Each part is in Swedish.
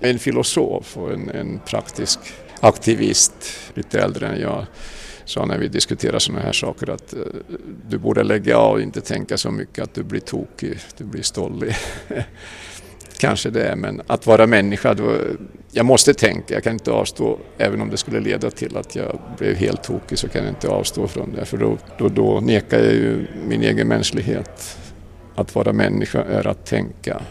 en filosof och en, en praktisk aktivist, lite äldre än jag, sa när vi diskuterade sådana här saker att eh, du borde lägga av och inte tänka så mycket att du blir tokig, du blir stollig. Kanske det men att vara människa, då, jag måste tänka, jag kan inte avstå, även om det skulle leda till att jag blev helt tokig så kan jag inte avstå från det, för då, då, då nekar jag ju min egen mänsklighet. Att vara människa är att tänka.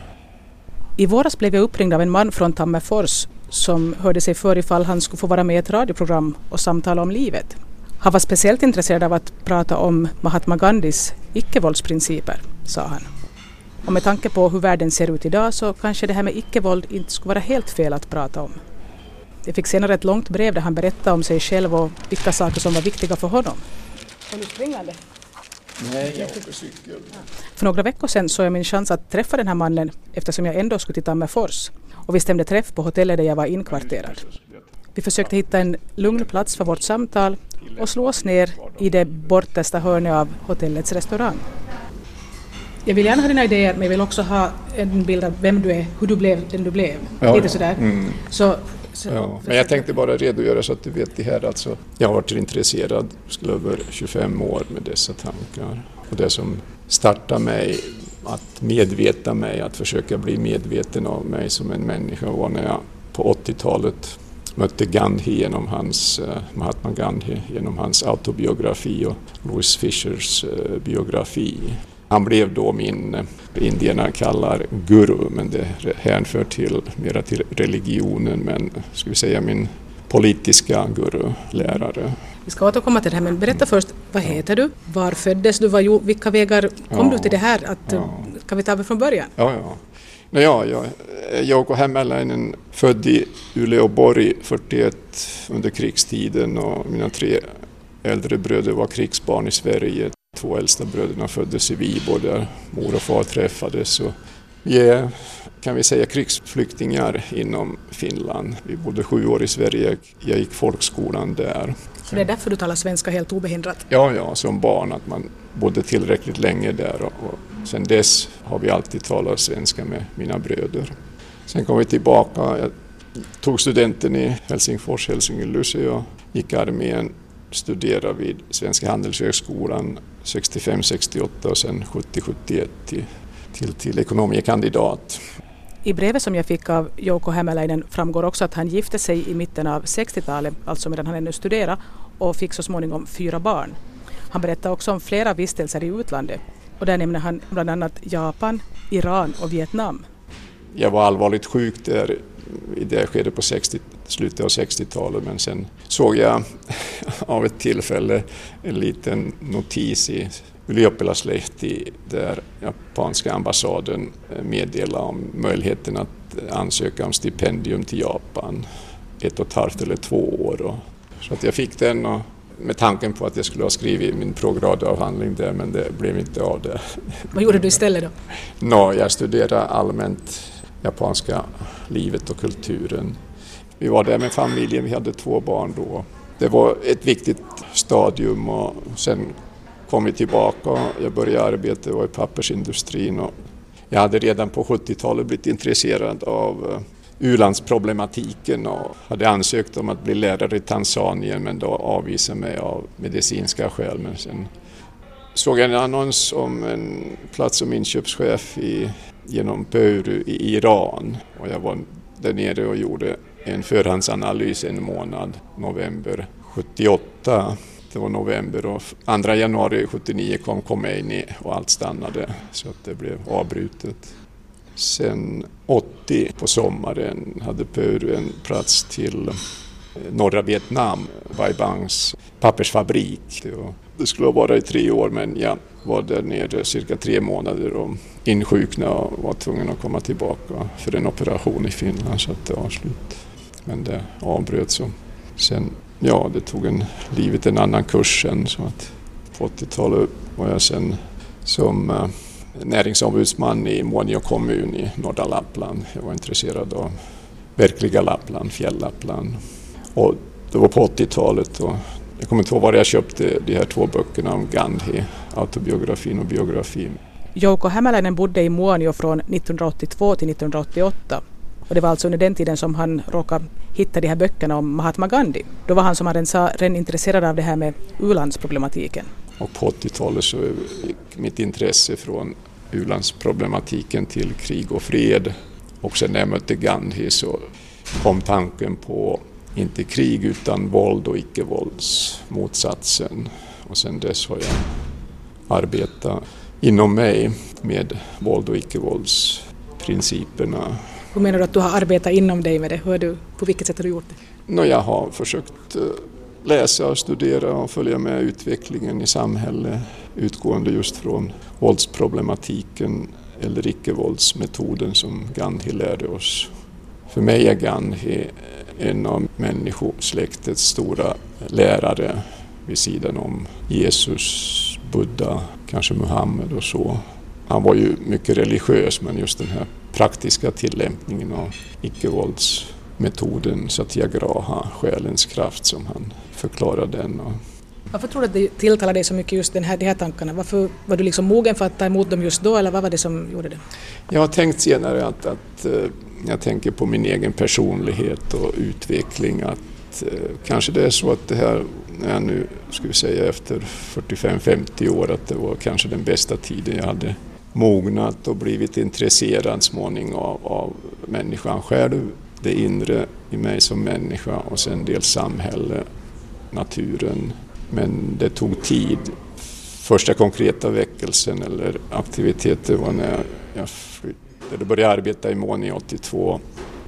I våras blev jag uppringd av en man från Tammerfors som hörde sig för ifall han skulle få vara med i ett radioprogram och samtala om livet. Han var speciellt intresserad av att prata om Mahatma Gandhis icke-våldsprinciper, sa han. Och med tanke på hur världen ser ut idag så kanske det här med icke-våld inte skulle vara helt fel att prata om. Jag fick senare ett långt brev där han berättade om sig själv och vilka saker som var viktiga för honom. Är du springande? Nej, jag åker cykel. För några veckor sedan såg jag min chans att träffa den här mannen eftersom jag ändå skulle till Tammerfors. Och vi stämde träff på hotellet där jag var inkvarterad. Vi försökte hitta en lugn plats för vårt samtal och slå oss ner i det bortersta hörnet av hotellets restaurang. Jag vill gärna ha dina idéer men jag vill också ha en bild av vem du är, hur du blev den du blev. Ja, Lite ja. sådär. Mm. Så, så, Ja, men jag tänkte bara redogöra så att du vet det här alltså. Jag har varit intresserad skulle över 25 år med dessa tankar. Och det som startade mig att medveta mig, att försöka bli medveten av mig som en människa var när jag på 80-talet mötte Gandhi genom hans, eh, Mahatma Gandhi genom hans autobiografi och Louis Fishers eh, biografi. Han blev då min, eh, indierna kallar guru, men det hänför till, mera till religionen, men ska vi säga min politiska guru, lärare. Vi ska återkomma till det här men berätta först, vad heter du? Var föddes du? Jo- vilka vägar kom Ja. du till det här? Att, Ja. Kan vi ta det från början? Ja, ja. No, ja, jag, Jouko Hämäläinen född i Uleåborg 41 under krigstiden och mina tre äldre bröder var krigsbarn i Sverige. Två äldsta bröderna föddes i Viborg där mor och far träffades. Och vi är, kan vi säga, krigsflyktingar inom Finland. Vi bodde sju år i Sverige, jag gick folkskolan där. Så det är därför du talar svenska helt obehindrat? Ja, ja, som barn att man bodde tillräckligt länge där och, och sen dess har vi alltid talat svenska med mina bröder. Sen kom vi tillbaka, jag tog studenten i Helsingfors, Helsingin-Luleå och gick armén, studerade vid Svenska Handelshögskolan 65-68 och sen 70-71 till, till, till ekonomiekandidat. I brevet som jag fick av Jouko Hämäläinen framgår också att han gifte sig i mitten av 60-talet, alltså medan han ännu studerade, och fick så småningom fyra barn. Han berättar också om flera vistelser i utlandet och där nämner han bland annat Japan, Iran och Vietnam. Jag var allvarligt sjuk där i det skedet på 60, slutet av 60-talet men sen såg jag av ett tillfälle en liten notis i Ylioppilaslehti där japanska ambassaden meddelade om möjligheten att ansöka om stipendium till Japan ett och ett halvt eller två år. Så att jag fick den och med tanken på att jag skulle ha skrivit min programavhandling där men det blev inte av det. Vad gjorde du istället då? Nå, jag studerade allmänt japanska livet och kulturen. Vi var där med familjen, vi hade två barn då. Det var ett viktigt stadium och sen kom vi tillbaka. och Jag började arbeta var i pappersindustrin och jag hade redan på 70-talet blivit intresserad av eh, u-landsproblematiken och hade ansökt om att bli lärare i Tanzanien men då avvisade mig av medicinska skäl. Men sen såg jag en annons om en plats som inköpschef i, genom Pöyry i Iran och jag var där nere och gjorde en förhandsanalys en månad, november 78. Det var november och 2 januari 79 kom Khomeini och allt stannade så att det blev avbrutet. Sen 80 på sommaren hade Pöyry en plats till norra Vietnam, Bai Bangs pappersfabrik. Och det skulle ha varit i tre år men jag var där nere cirka tre månader och insjuknade och var tvungen att komma tillbaka för en operation i Finland så att det var slut. Men det avbröts. och Sen, ja, det tog en, livet en annan kurs sen så att på 80-talet var jag sen som eh, näringsombudsman i Muonio kommun i norra Lappland. Jag var intresserad av verkliga Lappland, fjäll-Lappland. Och det var på 80-talet och jag kommer inte ihåg var jag köpte de här två böckerna om Gandhi, autobiografin och biografin. Jouko Hämäläinen bodde i Muonio från 1982 till 1988. Och det var alltså under den tiden som han råkade hitta de här böckerna om Mahatma Gandhi. Då var han som han sa redan intresserad av det här med u-landsproblematiken. Och på 80-talet så gick mitt intresse från u-landsproblematiken till krig och fred. Och sen när jag mötte Gandhi så kom tanken på inte krig utan våld och icke-våldsmotsatsen. Och sen dess har jag arbetat inom mig med våld och icke-våldsprinciperna. Hur menar du att du har arbetat inom dig med det? Hur du, på vilket sätt har du gjort det? No, jag har försökt eh, läsa och studera och följa med utvecklingen i samhället utgående just från våldsproblematiken eller icke-våldsmetoden som Gandhi lärde oss. För mig är Gandhi en av människosläktets stora lärare vid sidan om Jesus, Buddha, kanske Muhammed och så. Han var ju mycket religiös men just den här praktiska tillämpningen av icke-våldsmetoden satyagraha, själens kraft som han förklarade den. Varför tror du att det tilltalar dig så mycket just den här, de här tankarna? Varför var du liksom mogen för att ta emot dem just då eller vad var det som gjorde det? Jag har tänkt senare att, att eh, jag tänker på min egen personlighet och utveckling att eh, kanske det är så att det här när jag nu skulle säga efter 45-50 år att det var kanske den bästa tiden jag hade mognat och blivit intresserad småning av, av människan själv, det inre i mig som människa och sen dels samhälle, naturen. Men det tog tid. Första konkreta väckelsen eller aktiviteten var när jag flyttade, började arbeta i Måni 82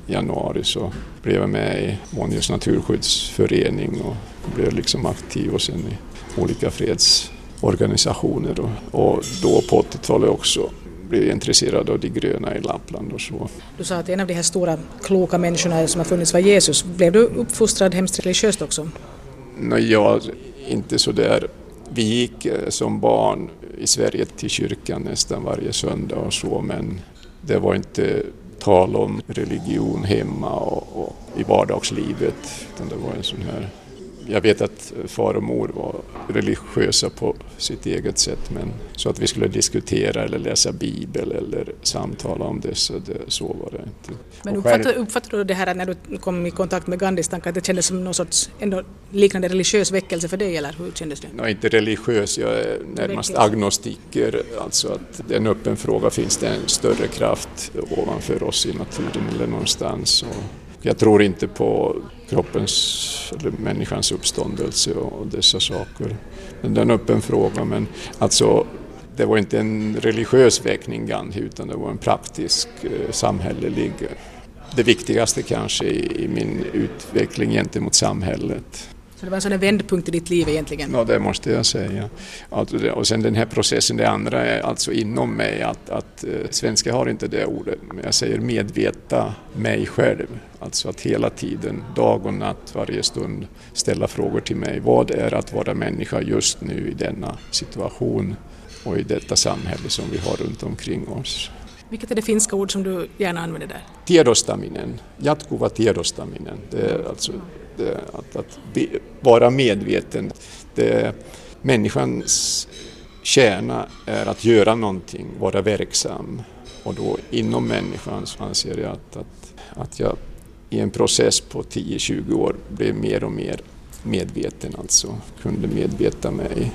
januari så blev jag med i Månjus naturskyddsförening och blev liksom aktiv och sen i olika fredsorganisationer och, och då på 80-talet också blev jag intresserad av de gröna i Lappland och så. Du sa att en av de här stora kloka människorna som har funnits var Jesus. Blev du uppfostrad hemskt religiöst också? Nej, jag inte så där. Vi gick eh, som barn i Sverige till kyrkan nästan varje söndag och så men det var inte tal om religion hemma och, och i vardagslivet. Utan det var en sån här jag vet att far och mor var religiösa på sitt eget sätt men så att vi skulle diskutera eller läsa bibel eller samtala om det så, det, så var det inte. Men uppfattade, uppfattade du det här när du kom i kontakt med Gandhis tankar att det kändes som någon sorts ändå liknande religiös väckelse för dig eller hur kändes det? Nej, inte religiös, jag är närmast agnostiker, alltså att det är en öppen fråga, finns det en större kraft ovanför oss i naturen eller någonstans? Och jag tror inte på kroppens eller människans uppståndelse och dessa saker. Men det är en öppen fråga men alltså det var inte en religiös väckning Gandhi utan det var en praktisk eh, samhällelig. Eh, det viktigaste kanske i min utveckling gentemot samhället. Så det var en sån vändpunkt i ditt liv egentligen? Ja, det måste jag säga. Alltså, och sen den här processen, det andra är alltså inom mig att, att eh, svenska har inte det ordet, men jag säger medveta mig själv. Alltså att hela tiden, dag och natt, varje stund ställa frågor till mig. Vad är att vara människa just nu i denna situation och i detta samhälle som vi har runt omkring oss? Vilket är det finska ord som du gärna använder där? Tiedostaminen, jatkuva tiedostaminen. Det är alltså Eh, att, att be, vara medveten. Det, människans kärna är att göra någonting, vara verksam. Och då inom människan så anser jag att, att, att jag i en process på 10-20 år blev mer och mer medveten, alltså kunde medveta mig.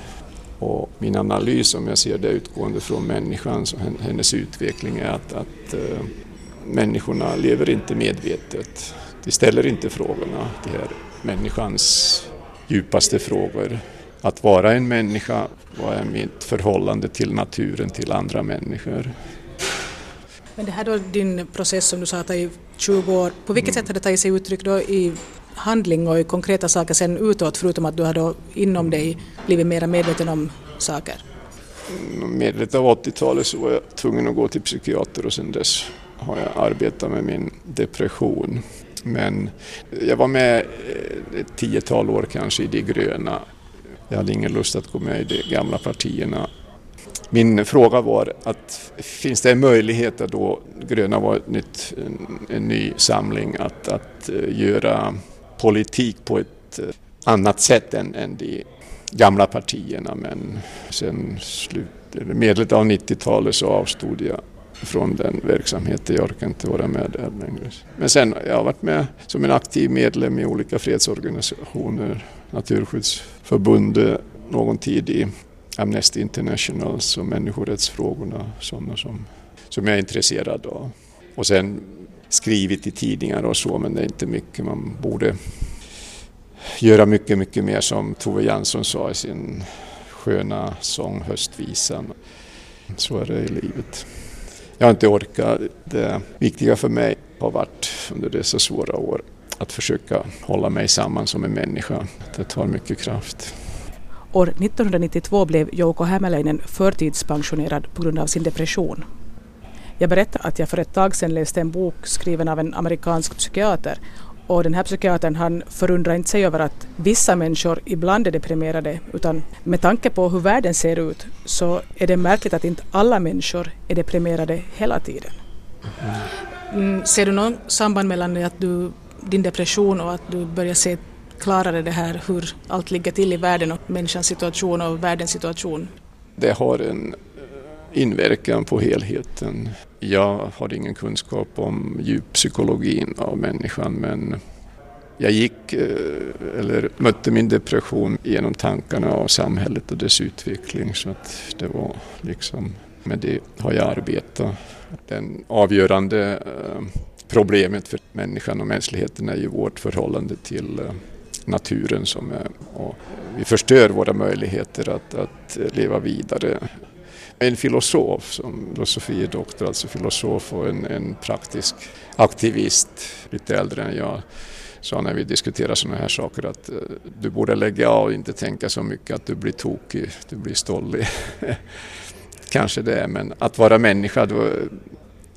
Och min analys, om jag ser det utgående från människan, så hennes utveckling är att, att eh, människorna lever inte medvetet. De ställer inte frågorna, de här människans djupaste frågor. Att vara en människa, vad är mitt förhållande till naturen, till andra människor? Men det här då din process som du sa i 20 år, på vilket mm. sätt har det tagit sig uttryck då i handling och i konkreta saker sen utåt förutom att du har då inom dig blivit mer medveten om saker? Mm, medvetet av 80-talet så var jag tvungen att gå till psykiater och sen dess har jag arbetat med min depression. Men jag var med eh, ett tiotal år kanske i De gröna. Jag hade ingen lust att gå med i de gamla partierna. Min fråga var att finns det en möjlighet att då Gröna var ett nytt, en, en ny samling att, att eh, göra politik på ett eh, annat sätt än, än de gamla partierna men sen slut, medlet av 90-talet så avstod jag från den verksamheten. Jag orkar inte vara med där längre. Men sen jag har varit med som en aktiv medlem i olika fredsorganisationer, Naturskyddsförbundet någon tid i Amnesty International så människorättsfrågorna, sådana som, som jag är intresserad av. Och sen skrivit i tidningar och så, men det är inte mycket. Man borde göra mycket, mycket mer som Tove Jansson sa i sin sköna sång Höstvisan. Så är det i livet. Jag har inte orkat. Det viktiga för mig har varit under dessa svåra år att försöka hålla mig samman som en människa. Det tar mycket kraft. År 1992 blev Jouko Hämäläinen förtidspensionerad på grund av sin depression. Jag berättade att jag för ett tag sedan läste en bok skriven av en amerikansk psykiater och den här psykiatern han förundrar inte sig över att vissa människor ibland är deprimerade utan med tanke på hur världen ser ut så är det märkligt att inte alla människor är deprimerade hela tiden. Mm, ser du någon samband mellan att du, din depression och att du börjar se klarare det här hur allt ligger till i världen och människans situation och världens situation? Det har en inverkan på helheten. Jag har ingen kunskap om djuppsykologin av människan men jag gick eh, eller mötte min depression genom tankarna av samhället och dess utveckling så att det var liksom med det har jag arbetat. Den avgörande eh, problemet för människan och mänskligheten är ju vårt förhållande till eh, naturen som är, och vi förstör våra möjligheter att, att leva vidare en filosof, som filosofie doktor, alltså filosof och en, en praktisk aktivist, lite äldre än jag, sa när vi diskuterade sådana här saker att uh, du borde lägga av och inte tänka så mycket att du blir tokig, du blir stollig. Kanske det, men att vara människa, då,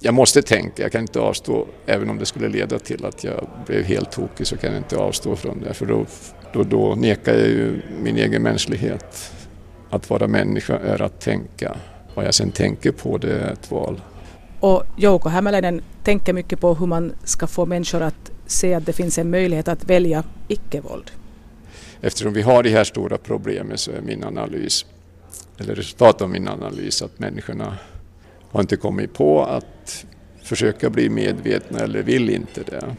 jag måste tänka, jag kan inte avstå, även om det skulle leda till att jag blev helt tokig så kan jag inte avstå från det, för då, då, då nekar jag ju min egen mänsklighet. Att vara människa är att tänka. Vad jag sen tänker på det är ett val. Och Jouko Hämäläinen tänker mycket på hur man ska få människor att se att det finns en möjlighet att välja icke-våld. Eftersom vi har de här stora problemen så är min analys, eller resultatet av min analys, att människorna har inte kommit på att försöka bli medvetna eller vill inte det.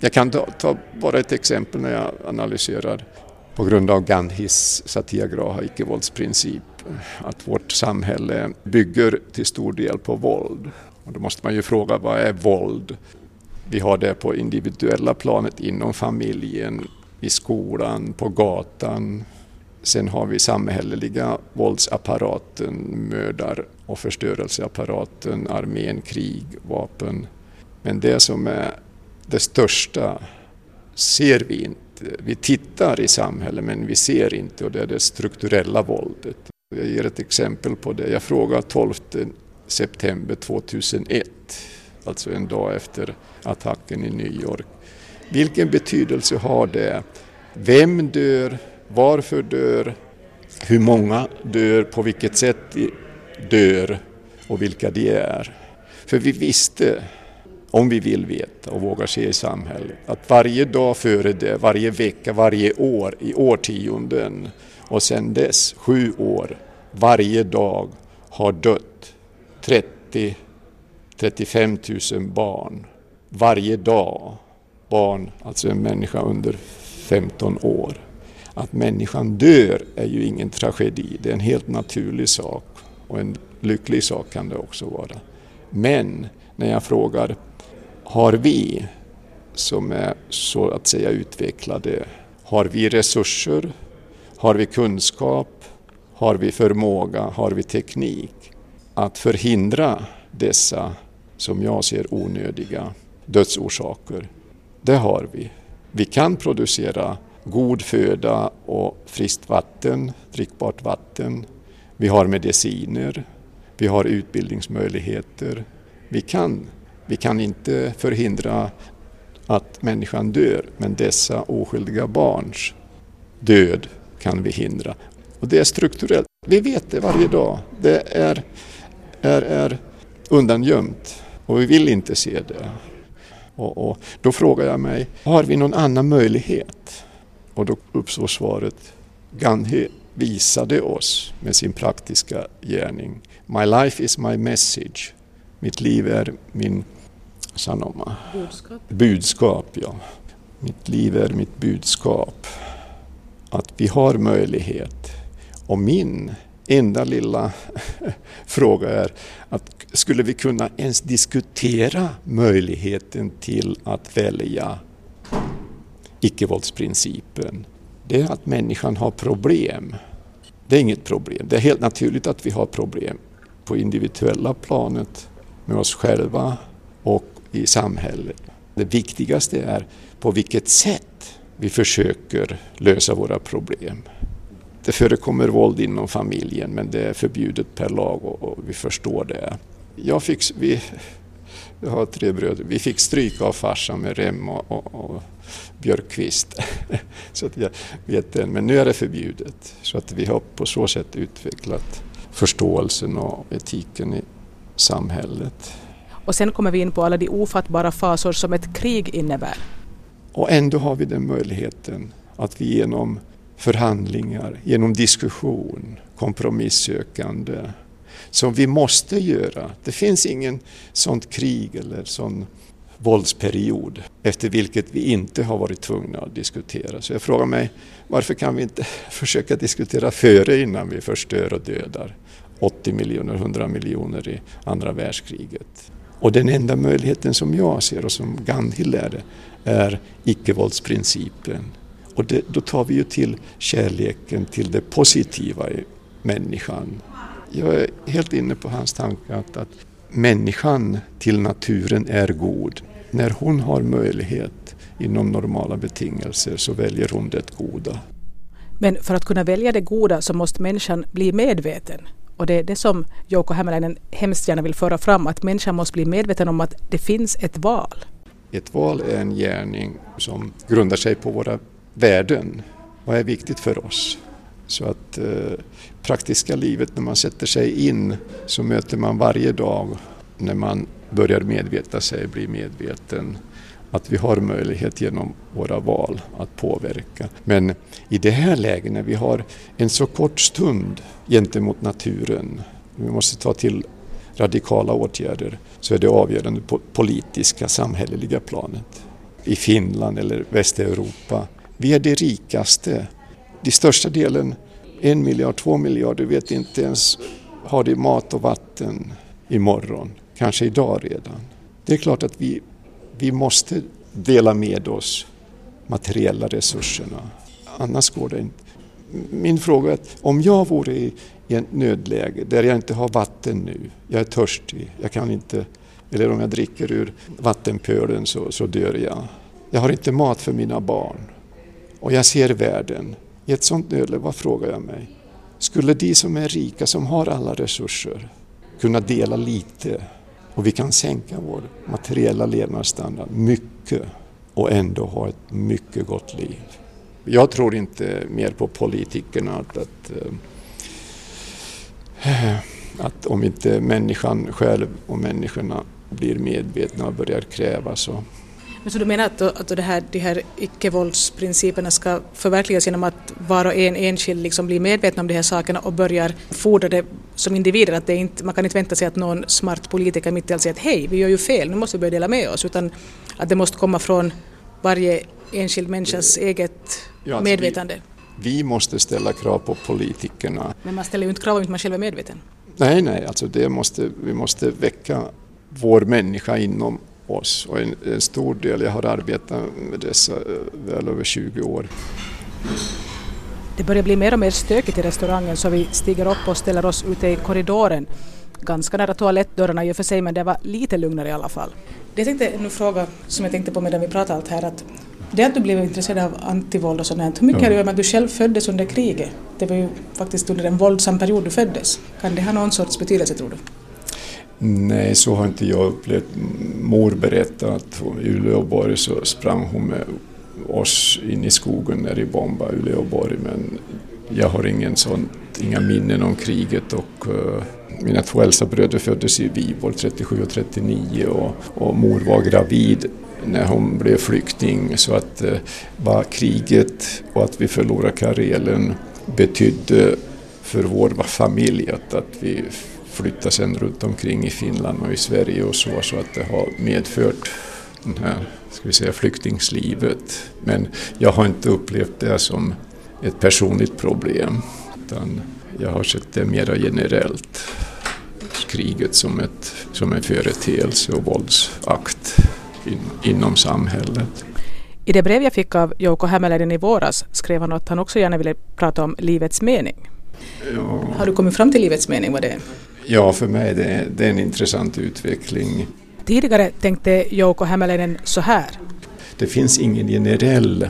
Jag kan ta, ta bara ett exempel när jag analyserar på grund av Gandhis satyagraha, icke-våldsprincip, att vårt samhälle bygger till stor del på våld. Och då måste man ju fråga vad är våld? Vi har det på individuella planet inom familjen, i skolan, på gatan. Sen har vi samhälleliga våldsapparaten, mördar och förstörelseapparaten, armén, krig, vapen. Men det som är det största ser vi inte Eh, vi tittar i samhället men vi ser inte och det är det strukturella våldet. Jag ger ett exempel på det. Jag frågade 12 september 2001, alltså en dag efter attacken i New York. Vilken betydelse har det? Vem dör? Varför dör? Hur många dör? På vilket sätt dör? Och vilka de är? För vi visste om vi vill veta och vågar se i samhället. Att varje dag före det, varje vecka, varje år, i årtionden och sedan dess, sju år, varje dag har dött 30 35 000 barn varje dag. Barn, alltså en människa under 15 år. Att människan dör är ju ingen tragedi, det är en helt naturlig sak och en lycklig sak kan det också vara. Men när jag frågar har vi som är så att säga utvecklade, har vi resurser, har vi kunskap, har vi förmåga, har vi teknik att förhindra dessa, som jag ser onödiga, dödsorsaker? Det har vi. Vi kan producera god föda och friskt vatten, drickbart vatten. Vi har mediciner, vi har utbildningsmöjligheter. Vi kan vi kan inte förhindra att människan dör, men dessa oskyldiga barns död kan vi hindra. Och det är strukturellt. Vi vet det varje dag. Det är, är, är undangömt och vi vill inte se det. Och, och, då frågar jag mig, har vi någon annan möjlighet? Och då uppstår svaret, Gandhi visade oss med sin praktiska gärning. My life is my message. Mitt liv är min sanoma. Budskap. budskap. Ja. Mitt liv är mitt budskap. Att vi har möjlighet. Och min enda lilla fråga är att skulle vi kunna ens diskutera möjligheten till att välja icke-våldsprincipen? Det är att människan har problem. Det är inget problem. Det är helt naturligt att vi har problem på individuella planet med oss själva och i samhället. Det viktigaste är på vilket sätt vi försöker lösa våra problem. Det förekommer våld inom familjen men det är förbjudet per lag och, och vi förstår det. Jag, fick, vi, jag har tre bröder. Vi fick stryk av farsan med rem och, och, och björkvist. så att jag vet det. Men nu är det förbjudet. Så att vi har på så sätt utvecklat förståelsen och etiken i samhället. Och sen kommer vi in på alla de ofattbara fasor som ett krig innebär. Och ändå har vi den möjligheten att vi genom förhandlingar, genom diskussion, kompromissökande, som vi måste göra. Det finns ingen sånt krig eller sån våldsperiod efter vilket vi inte har varit tvungna att diskutera. Så jag frågar mig, varför kan vi inte försöka diskutera före innan vi förstör och dödar 80 miljoner, 100 miljoner i andra världskriget? Och den enda möjligheten som jag ser och som Gandhi lärde är icke-våldsprincipen. Och det, då tar vi ju till kärleken till det positiva i människan. Jag är helt inne på hans tanke att, att människan till naturen är god. När hon har möjlighet inom normala betingelser så väljer hon det goda. Men för att kunna välja det goda så måste människan bli medveten. Och det är det som Jouko Hämäläinen hemskt gärna vill föra fram, att människan måste bli medveten om att det finns ett val. Ett val är en gärning som grundar sig på våra värden. Vad är viktigt för oss? Så att eh, praktiska livet när man sätter sig in så möter man varje dag när man börjar medveta sig, bli medveten att vi har möjlighet genom våra val att påverka. Men i det här läget när vi har en så kort stund gentemot naturen, vi måste ta till radikala åtgärder, så är det avgörande på politiska, samhälleliga planet. I Finland eller Västeuropa, vi är det rikaste. De största delen, en miljard, två miljarder, vet inte ens har de mat och vatten imorgon, kanske idag redan. Det är klart att vi vi måste dela med oss materiella resurserna. Annars går det inte. Min fråga är om jag vore i, i ett nödläge där jag inte har vatten nu, jag är törstig, jag kan inte, eller om jag dricker ur vattenpölen så, så dör jag. Jag har inte mat för mina barn och jag ser världen. I ett sådant nödläge, vad frågar jag mig? Skulle de som är rika, som har alla resurser, kunna dela lite och vi kan sänka vår materiella levnadsstandard mycket och ändå ha ett mycket gott liv. Jag tror inte mer på politikerna att, att, eh, att om inte människan själv och människorna blir medvetna och börjar kräva så men så du menar att, att det här, de här icke-våldsprinciperna ska förverkligas genom att var och en enskild liksom blir medveten om de här sakerna och börjar fordra det som individer? Att det inte, man kan inte vänta sig att någon smart politiker mitt i allt säger att hej, vi gör ju fel, nu måste vi börja dela med oss, utan att det måste komma från varje enskild människas eget ja, alltså medvetande. Vi, vi, måste ställa krav på politikerna. Men man ställer ju inte krav om inte man själv är medveten. Nej, nej, alltså det måste, vi måste väcka vår människa inom oss och en, en, stor del, jag har arbetat med dessa eh, väl över 20 år. Det börjar bli mer och mer stökigt i restaurangen så vi stiger upp och ställer oss ute i korridoren. Ganska nära toalettdörrarna i och för sig men det var lite lugnare i alla fall. Det jag tänkte nu fråga som jag tänkte på medan vi pratade allt här att det att du blev intresserad av antivåld och sånt hur mycket har det med att du själv föddes under kriget? Det var ju faktiskt under en våldsam period du föddes. Kan det ha någon sorts betydelse tror du? Nej, så har inte jag upplevt. Mor berättade att i Uleåborg så sprang hon med oss in i skogen när i bomba Uleåborg men jag har ingen sånt, inga minnen om kriget och uh, mina två äldsta bröder föddes i Viborg 37 och 39 och, och mor var gravid när hon blev flykting. Så att uh, vad kriget och att vi förlorade Karelen betydde för vår familj att, att vi flyttade sen runt omkring i Finland och i Sverige och så, så att det har medfört den här ska vi säga, flyktingslivet. Men jag har inte upplevt det som ett personligt problem utan jag har sett det mera generellt. Kriget som, ett, som en företeelse och våldsakt in, inom samhället. I det brev jag fick av Jouko Hämäläinen i våras skrev han att han också gärna ville prata om livets mening. Ja. Har du kommit fram till livets mening vad det är? Ja, för mig är det, det är en intressant utveckling. Tidigare tänkte Jouko Hämäläinen så här. Det finns ingen generell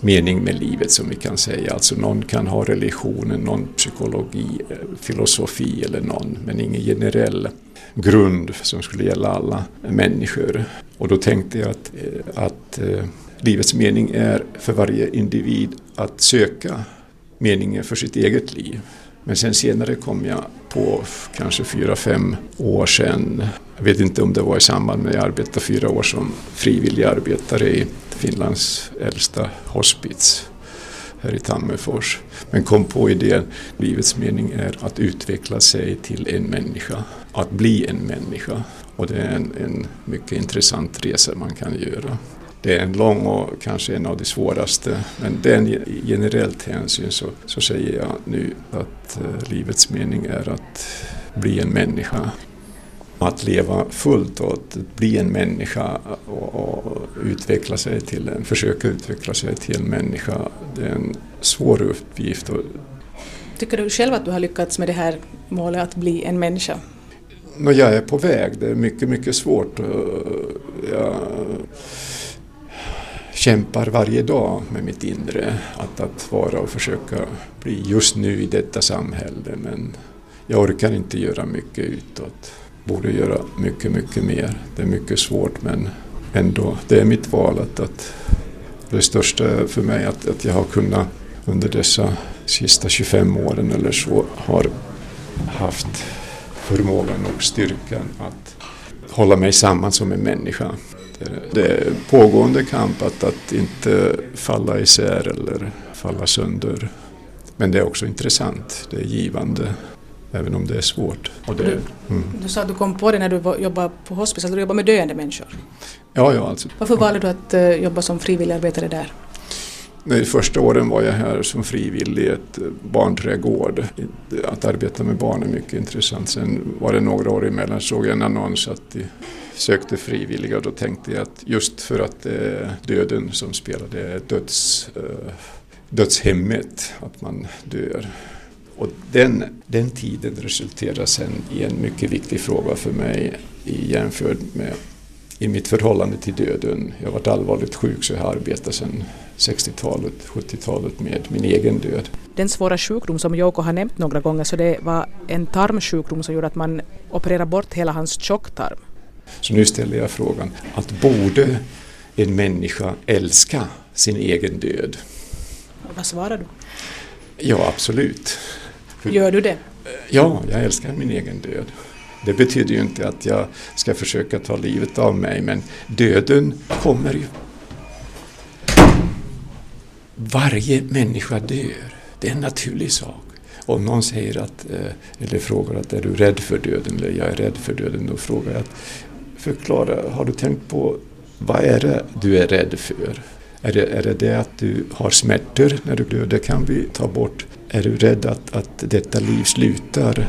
mening med livet som vi kan säga. Alltså någon kan ha religionen, någon psykologi, filosofi eller någon, men ingen generell grund som skulle gälla alla människor. Och då tänkte jag att, eh, att eh, livets mening är för varje individ att söka meningen för sitt eget liv. Men sen senare kom jag på, kanske fyra, fem år sedan, jag vet inte om det var i samband med att jag arbetade fyra år som frivillig arbetare i Finlands äldsta hospits här i Tammerfors. Men kom på idén, livets mening är att utveckla sig till en människa, att bli en människa. Och det är en, en mycket intressant resa man kan göra. Det är en lång och kanske en av de svåraste, men den generellt hänsyn så, så säger jag nu att eh, livets mening är att bli en människa. Att leva fullt och att bli en människa och, och utveckla sig till en, försöka utveckla sig till en människa, det är en svår uppgift. Tycker du själv att du har lyckats med det här målet att bli en människa? jag är på väg, det är mycket, mycket svårt. Jag kämpar varje dag med mitt inre att, att vara och försöka bli just nu i detta samhälle men jag orkar inte göra mycket utåt. Borde göra mycket, mycket mer. Det är mycket svårt men ändå, det är mitt val att, att det största för mig att, att jag har kunnat under dessa sista 25 åren eller så har haft förmågan och styrkan att hålla mig samman som en människa. Det är pågående kamp att, att inte falla isär eller falla sönder. Men det är också intressant, det är givande, även om det är svårt. Det, mm. Du sa att du kom på det när du jobbade på hospice, att du jobbar med döende människor. Ja, ja. Alltså. Varför valde du att uh, jobba som frivilligarbetare där? De första åren var jag här som frivillig i ett barnträdgård. Att arbeta med barn är mycket intressant. Sen var det några år emellan såg jag en annons att sökte frivilliga och då tänkte jag att just för att det är döden som spelar, döds, eh, dödshemmet, att man dör. Och den, den tiden resulterade sen i en mycket viktig fråga för mig i jämfört med i mitt förhållande till döden. Jag har varit allvarligt sjuk så jag har arbetat sedan 60-talet, 70-talet med min egen död. Den svåra sjukdom som Joko har nämnt några gånger så det var en tarmsjukdom som gjorde att man opererade bort hela hans tjocktarm. Så nu ställer jag frågan, att borde en människa älska sin egen död? Vad svarar du? Ja, absolut. Gör du det? Ja, jag älskar min egen död. Det betyder ju inte att jag ska försöka ta livet av mig, men döden kommer ju. Varje människa dör. Det är en naturlig sak. Om någon säger att, eh, eller frågar att är du rädd för döden, eller jag är rädd för döden, då frågar jag att förklara, har du tänkt på vad är det du är rädd för? Är det, är det det att du har smärtor när du dör? Det kan vi ta bort. Är du rädd att, att detta liv slutar?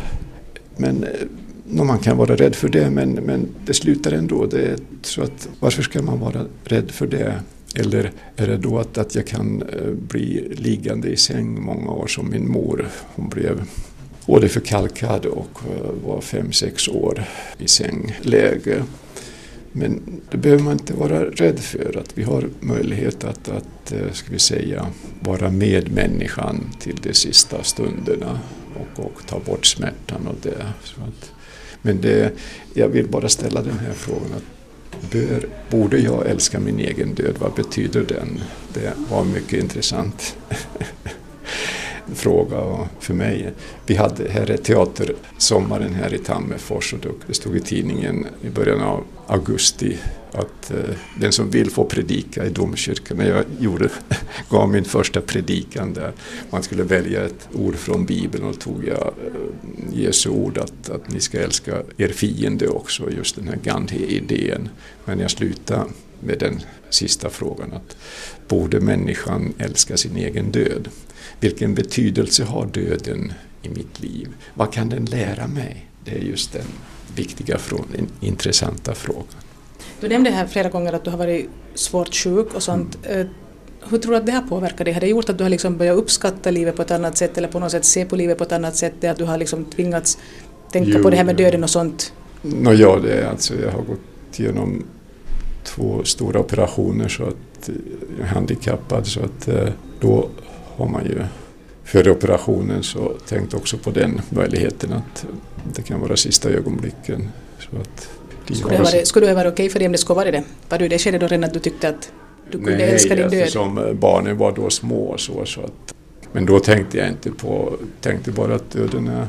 Men eh, man kan vara rädd för det men, men det slutar ändå. Det så att, varför ska man vara rädd för det? Eller är det då att, att jag kan eh, bli liggande i säng många år som min mor? Hon blev både förkalkad och eh, var fem, sex år i sängläge. Men det behöver man inte vara rädd för, att vi har möjlighet att, att eh, ska vi säga, vara med människan till de sista stunderna och, och ta bort smärtan och det. Att, men det, jag vill bara ställa den här frågan, att bör, borde jag älska min egen död? Vad betyder den? Det var mycket intressant. fråga för mig. Vi hade här är teatersommaren här i Tammerfors och det stod i tidningen i början av augusti att eh, den som vill få predika i domkyrkan. När jag gjorde, gav min första predikan där, man skulle välja ett ord från Bibeln och tog jag eh, Jesu ord att, att ni ska älska er fiende också, just den här Gandhi-idén. Men jag slutade med den sista frågan att borde människan älska sin egen död? Vilken betydelse har döden i mitt liv? Vad kan den lära mig? Det är just den viktiga frågan, den intressanta frågan. Du nämnde här flera gånger att du har varit svårt sjuk och sånt. Mm. Hur tror du att det har påverkat dig? Har det gjort att du har liksom börjat uppskatta livet på ett annat sätt eller på något sätt se på livet på ett annat sätt? Det att du har liksom tvingats tänka jo, på det här med döden och sånt? No, ja, det är alltså, jag har gått igenom två stora operationer så att jag är handikappad så att eh, då har man ju före operationen så tänkt också på den möjligheten att det kan vara sista ögonblicken. Så att skulle, det varit, skulle det ha varit okej för dig om det skulle vara det? Var du i det skedet då redan att du tyckte att du kunde Nej, älska din död? Nej, eftersom barnen var då små så, så att, Men då tänkte jag inte på, tänkte bara att döden är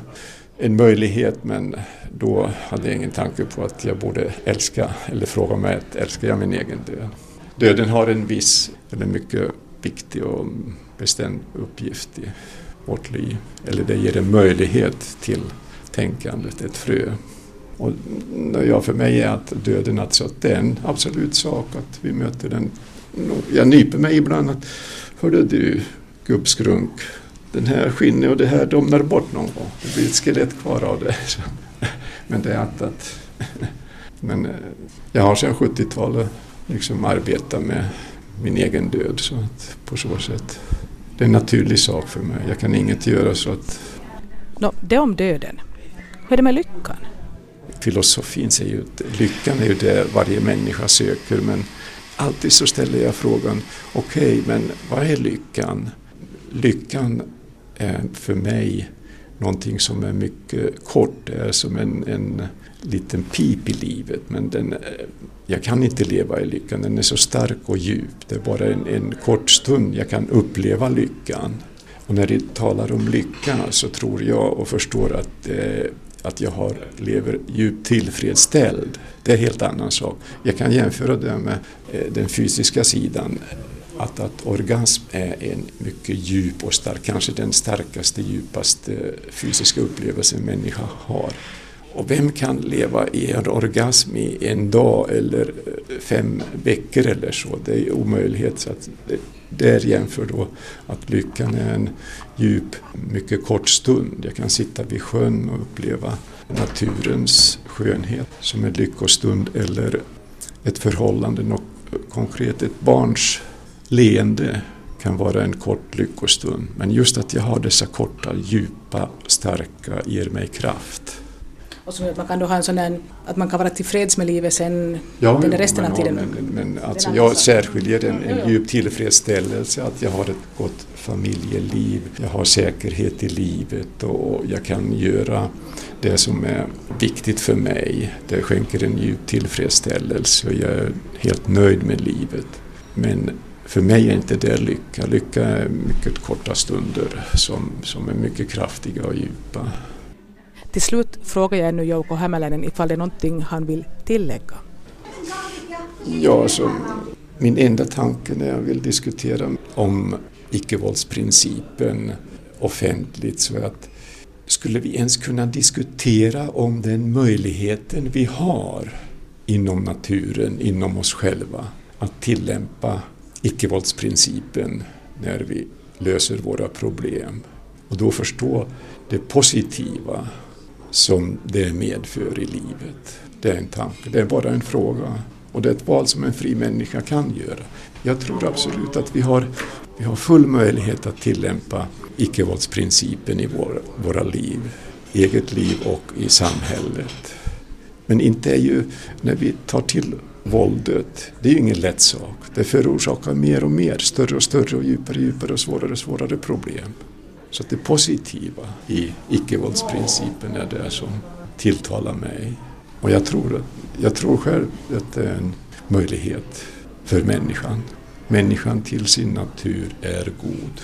en möjlighet men då hade jag ingen tanke på att jag borde älska eller fråga mig att älskar jag min egen död? Döden har en viss, eller mycket viktig och bestämd uppgift i vårt liv. Eller det ger en möjlighet till tänkandet, ett frö. Och ja, för mig är att döden alltså att det är en absolut sak att vi möter den. Jag nyper mig ibland att Hörde du gubbskrunk, den här skinnet och det här domnar bort någon gång. Det blir ett skelett kvar av det. Men det är att, men eh, jag har sedan 70-talet liksom arbetat med min egen död så att på så sätt det är en naturlig sak för mig. Jag kan inget göra så att... No, det om döden. Hur är det med lyckan? filosofin säger ju att lyckan är ju det varje människa söker men alltid så ställer jag frågan okej okay, men vad är lyckan? Lyckan är för mig någonting som är mycket kort, det är som en, en liten pip i livet men den, eh, jag kan inte leva i lyckan, den är så stark och djup. Det är bara en, en kort stund jag kan uppleva lyckan. Och när vi talar om lycka så tror jag och förstår att eh, att jag har, lever djupt tillfredsställd. Det är en helt annan sak. Jag kan jämföra det med eh, den fysiska sidan. Att, att orgasm är en mycket djup och stark, kanske den starkaste, djupaste eh, fysiska upplevelsen en människa har. Och vem kan leva i en orgasm i en dag eller eh, fem veckor eller så? Det är omöjligt. Så att eh, där jämför då att lyckan är en djup, mycket kort stund. Jag kan sitta vid sjön och uppleva naturens skönhet som en lyckostund eller ett förhållande, något konkret, ett barns leende kan vara en kort lyckostund. Men just att jag har dessa korta, djupa, starka ger mig kraft. Och så man kan då ha en sån där, att man kan vara tillfreds med livet sen ja, den resten men, av tiden. Men, men alltså jag särskiljer en, en djup tillfredsställelse att jag har ett gott familjeliv, jag har säkerhet i livet och jag kan göra det som är viktigt för mig. Det skänker en djup tillfredsställelse och jag är helt nöjd med livet. Men för mig är inte det lycka. Lycka är mycket korta stunder som, som är mycket kraftiga och djupa. Till slut frågar jag nu Jouko Hämäläinen ifall det är någonting han vill tillägga. Ja, alltså, min enda tanke när jag vill diskutera om icke-våldsprincipen offentligt så är att skulle vi ens kunna diskutera om den möjligheten vi har inom naturen, inom oss själva, att tillämpa icke-våldsprincipen när vi löser våra problem. Och då förstå det positiva som det medför i livet. Det är en tanke, det är bara en fråga. Och det är ett val som en fri människa kan göra. Jag tror absolut att vi har, vi har full möjlighet att tillämpa icke-våldsprincipen i vår, våra liv, eget liv och i samhället. Men inte är ju, när vi tar till våldet, det är ju ingen lätt sak. Det förorsakar mer och mer, större och större och djupare och djupare och svårare och svårare problem. Så att det positiva i icke-våldsprincipen är det som tilltalar mig. Och jag tror, jag tror själv att det är en möjlighet för människan. Människan till sin natur är god.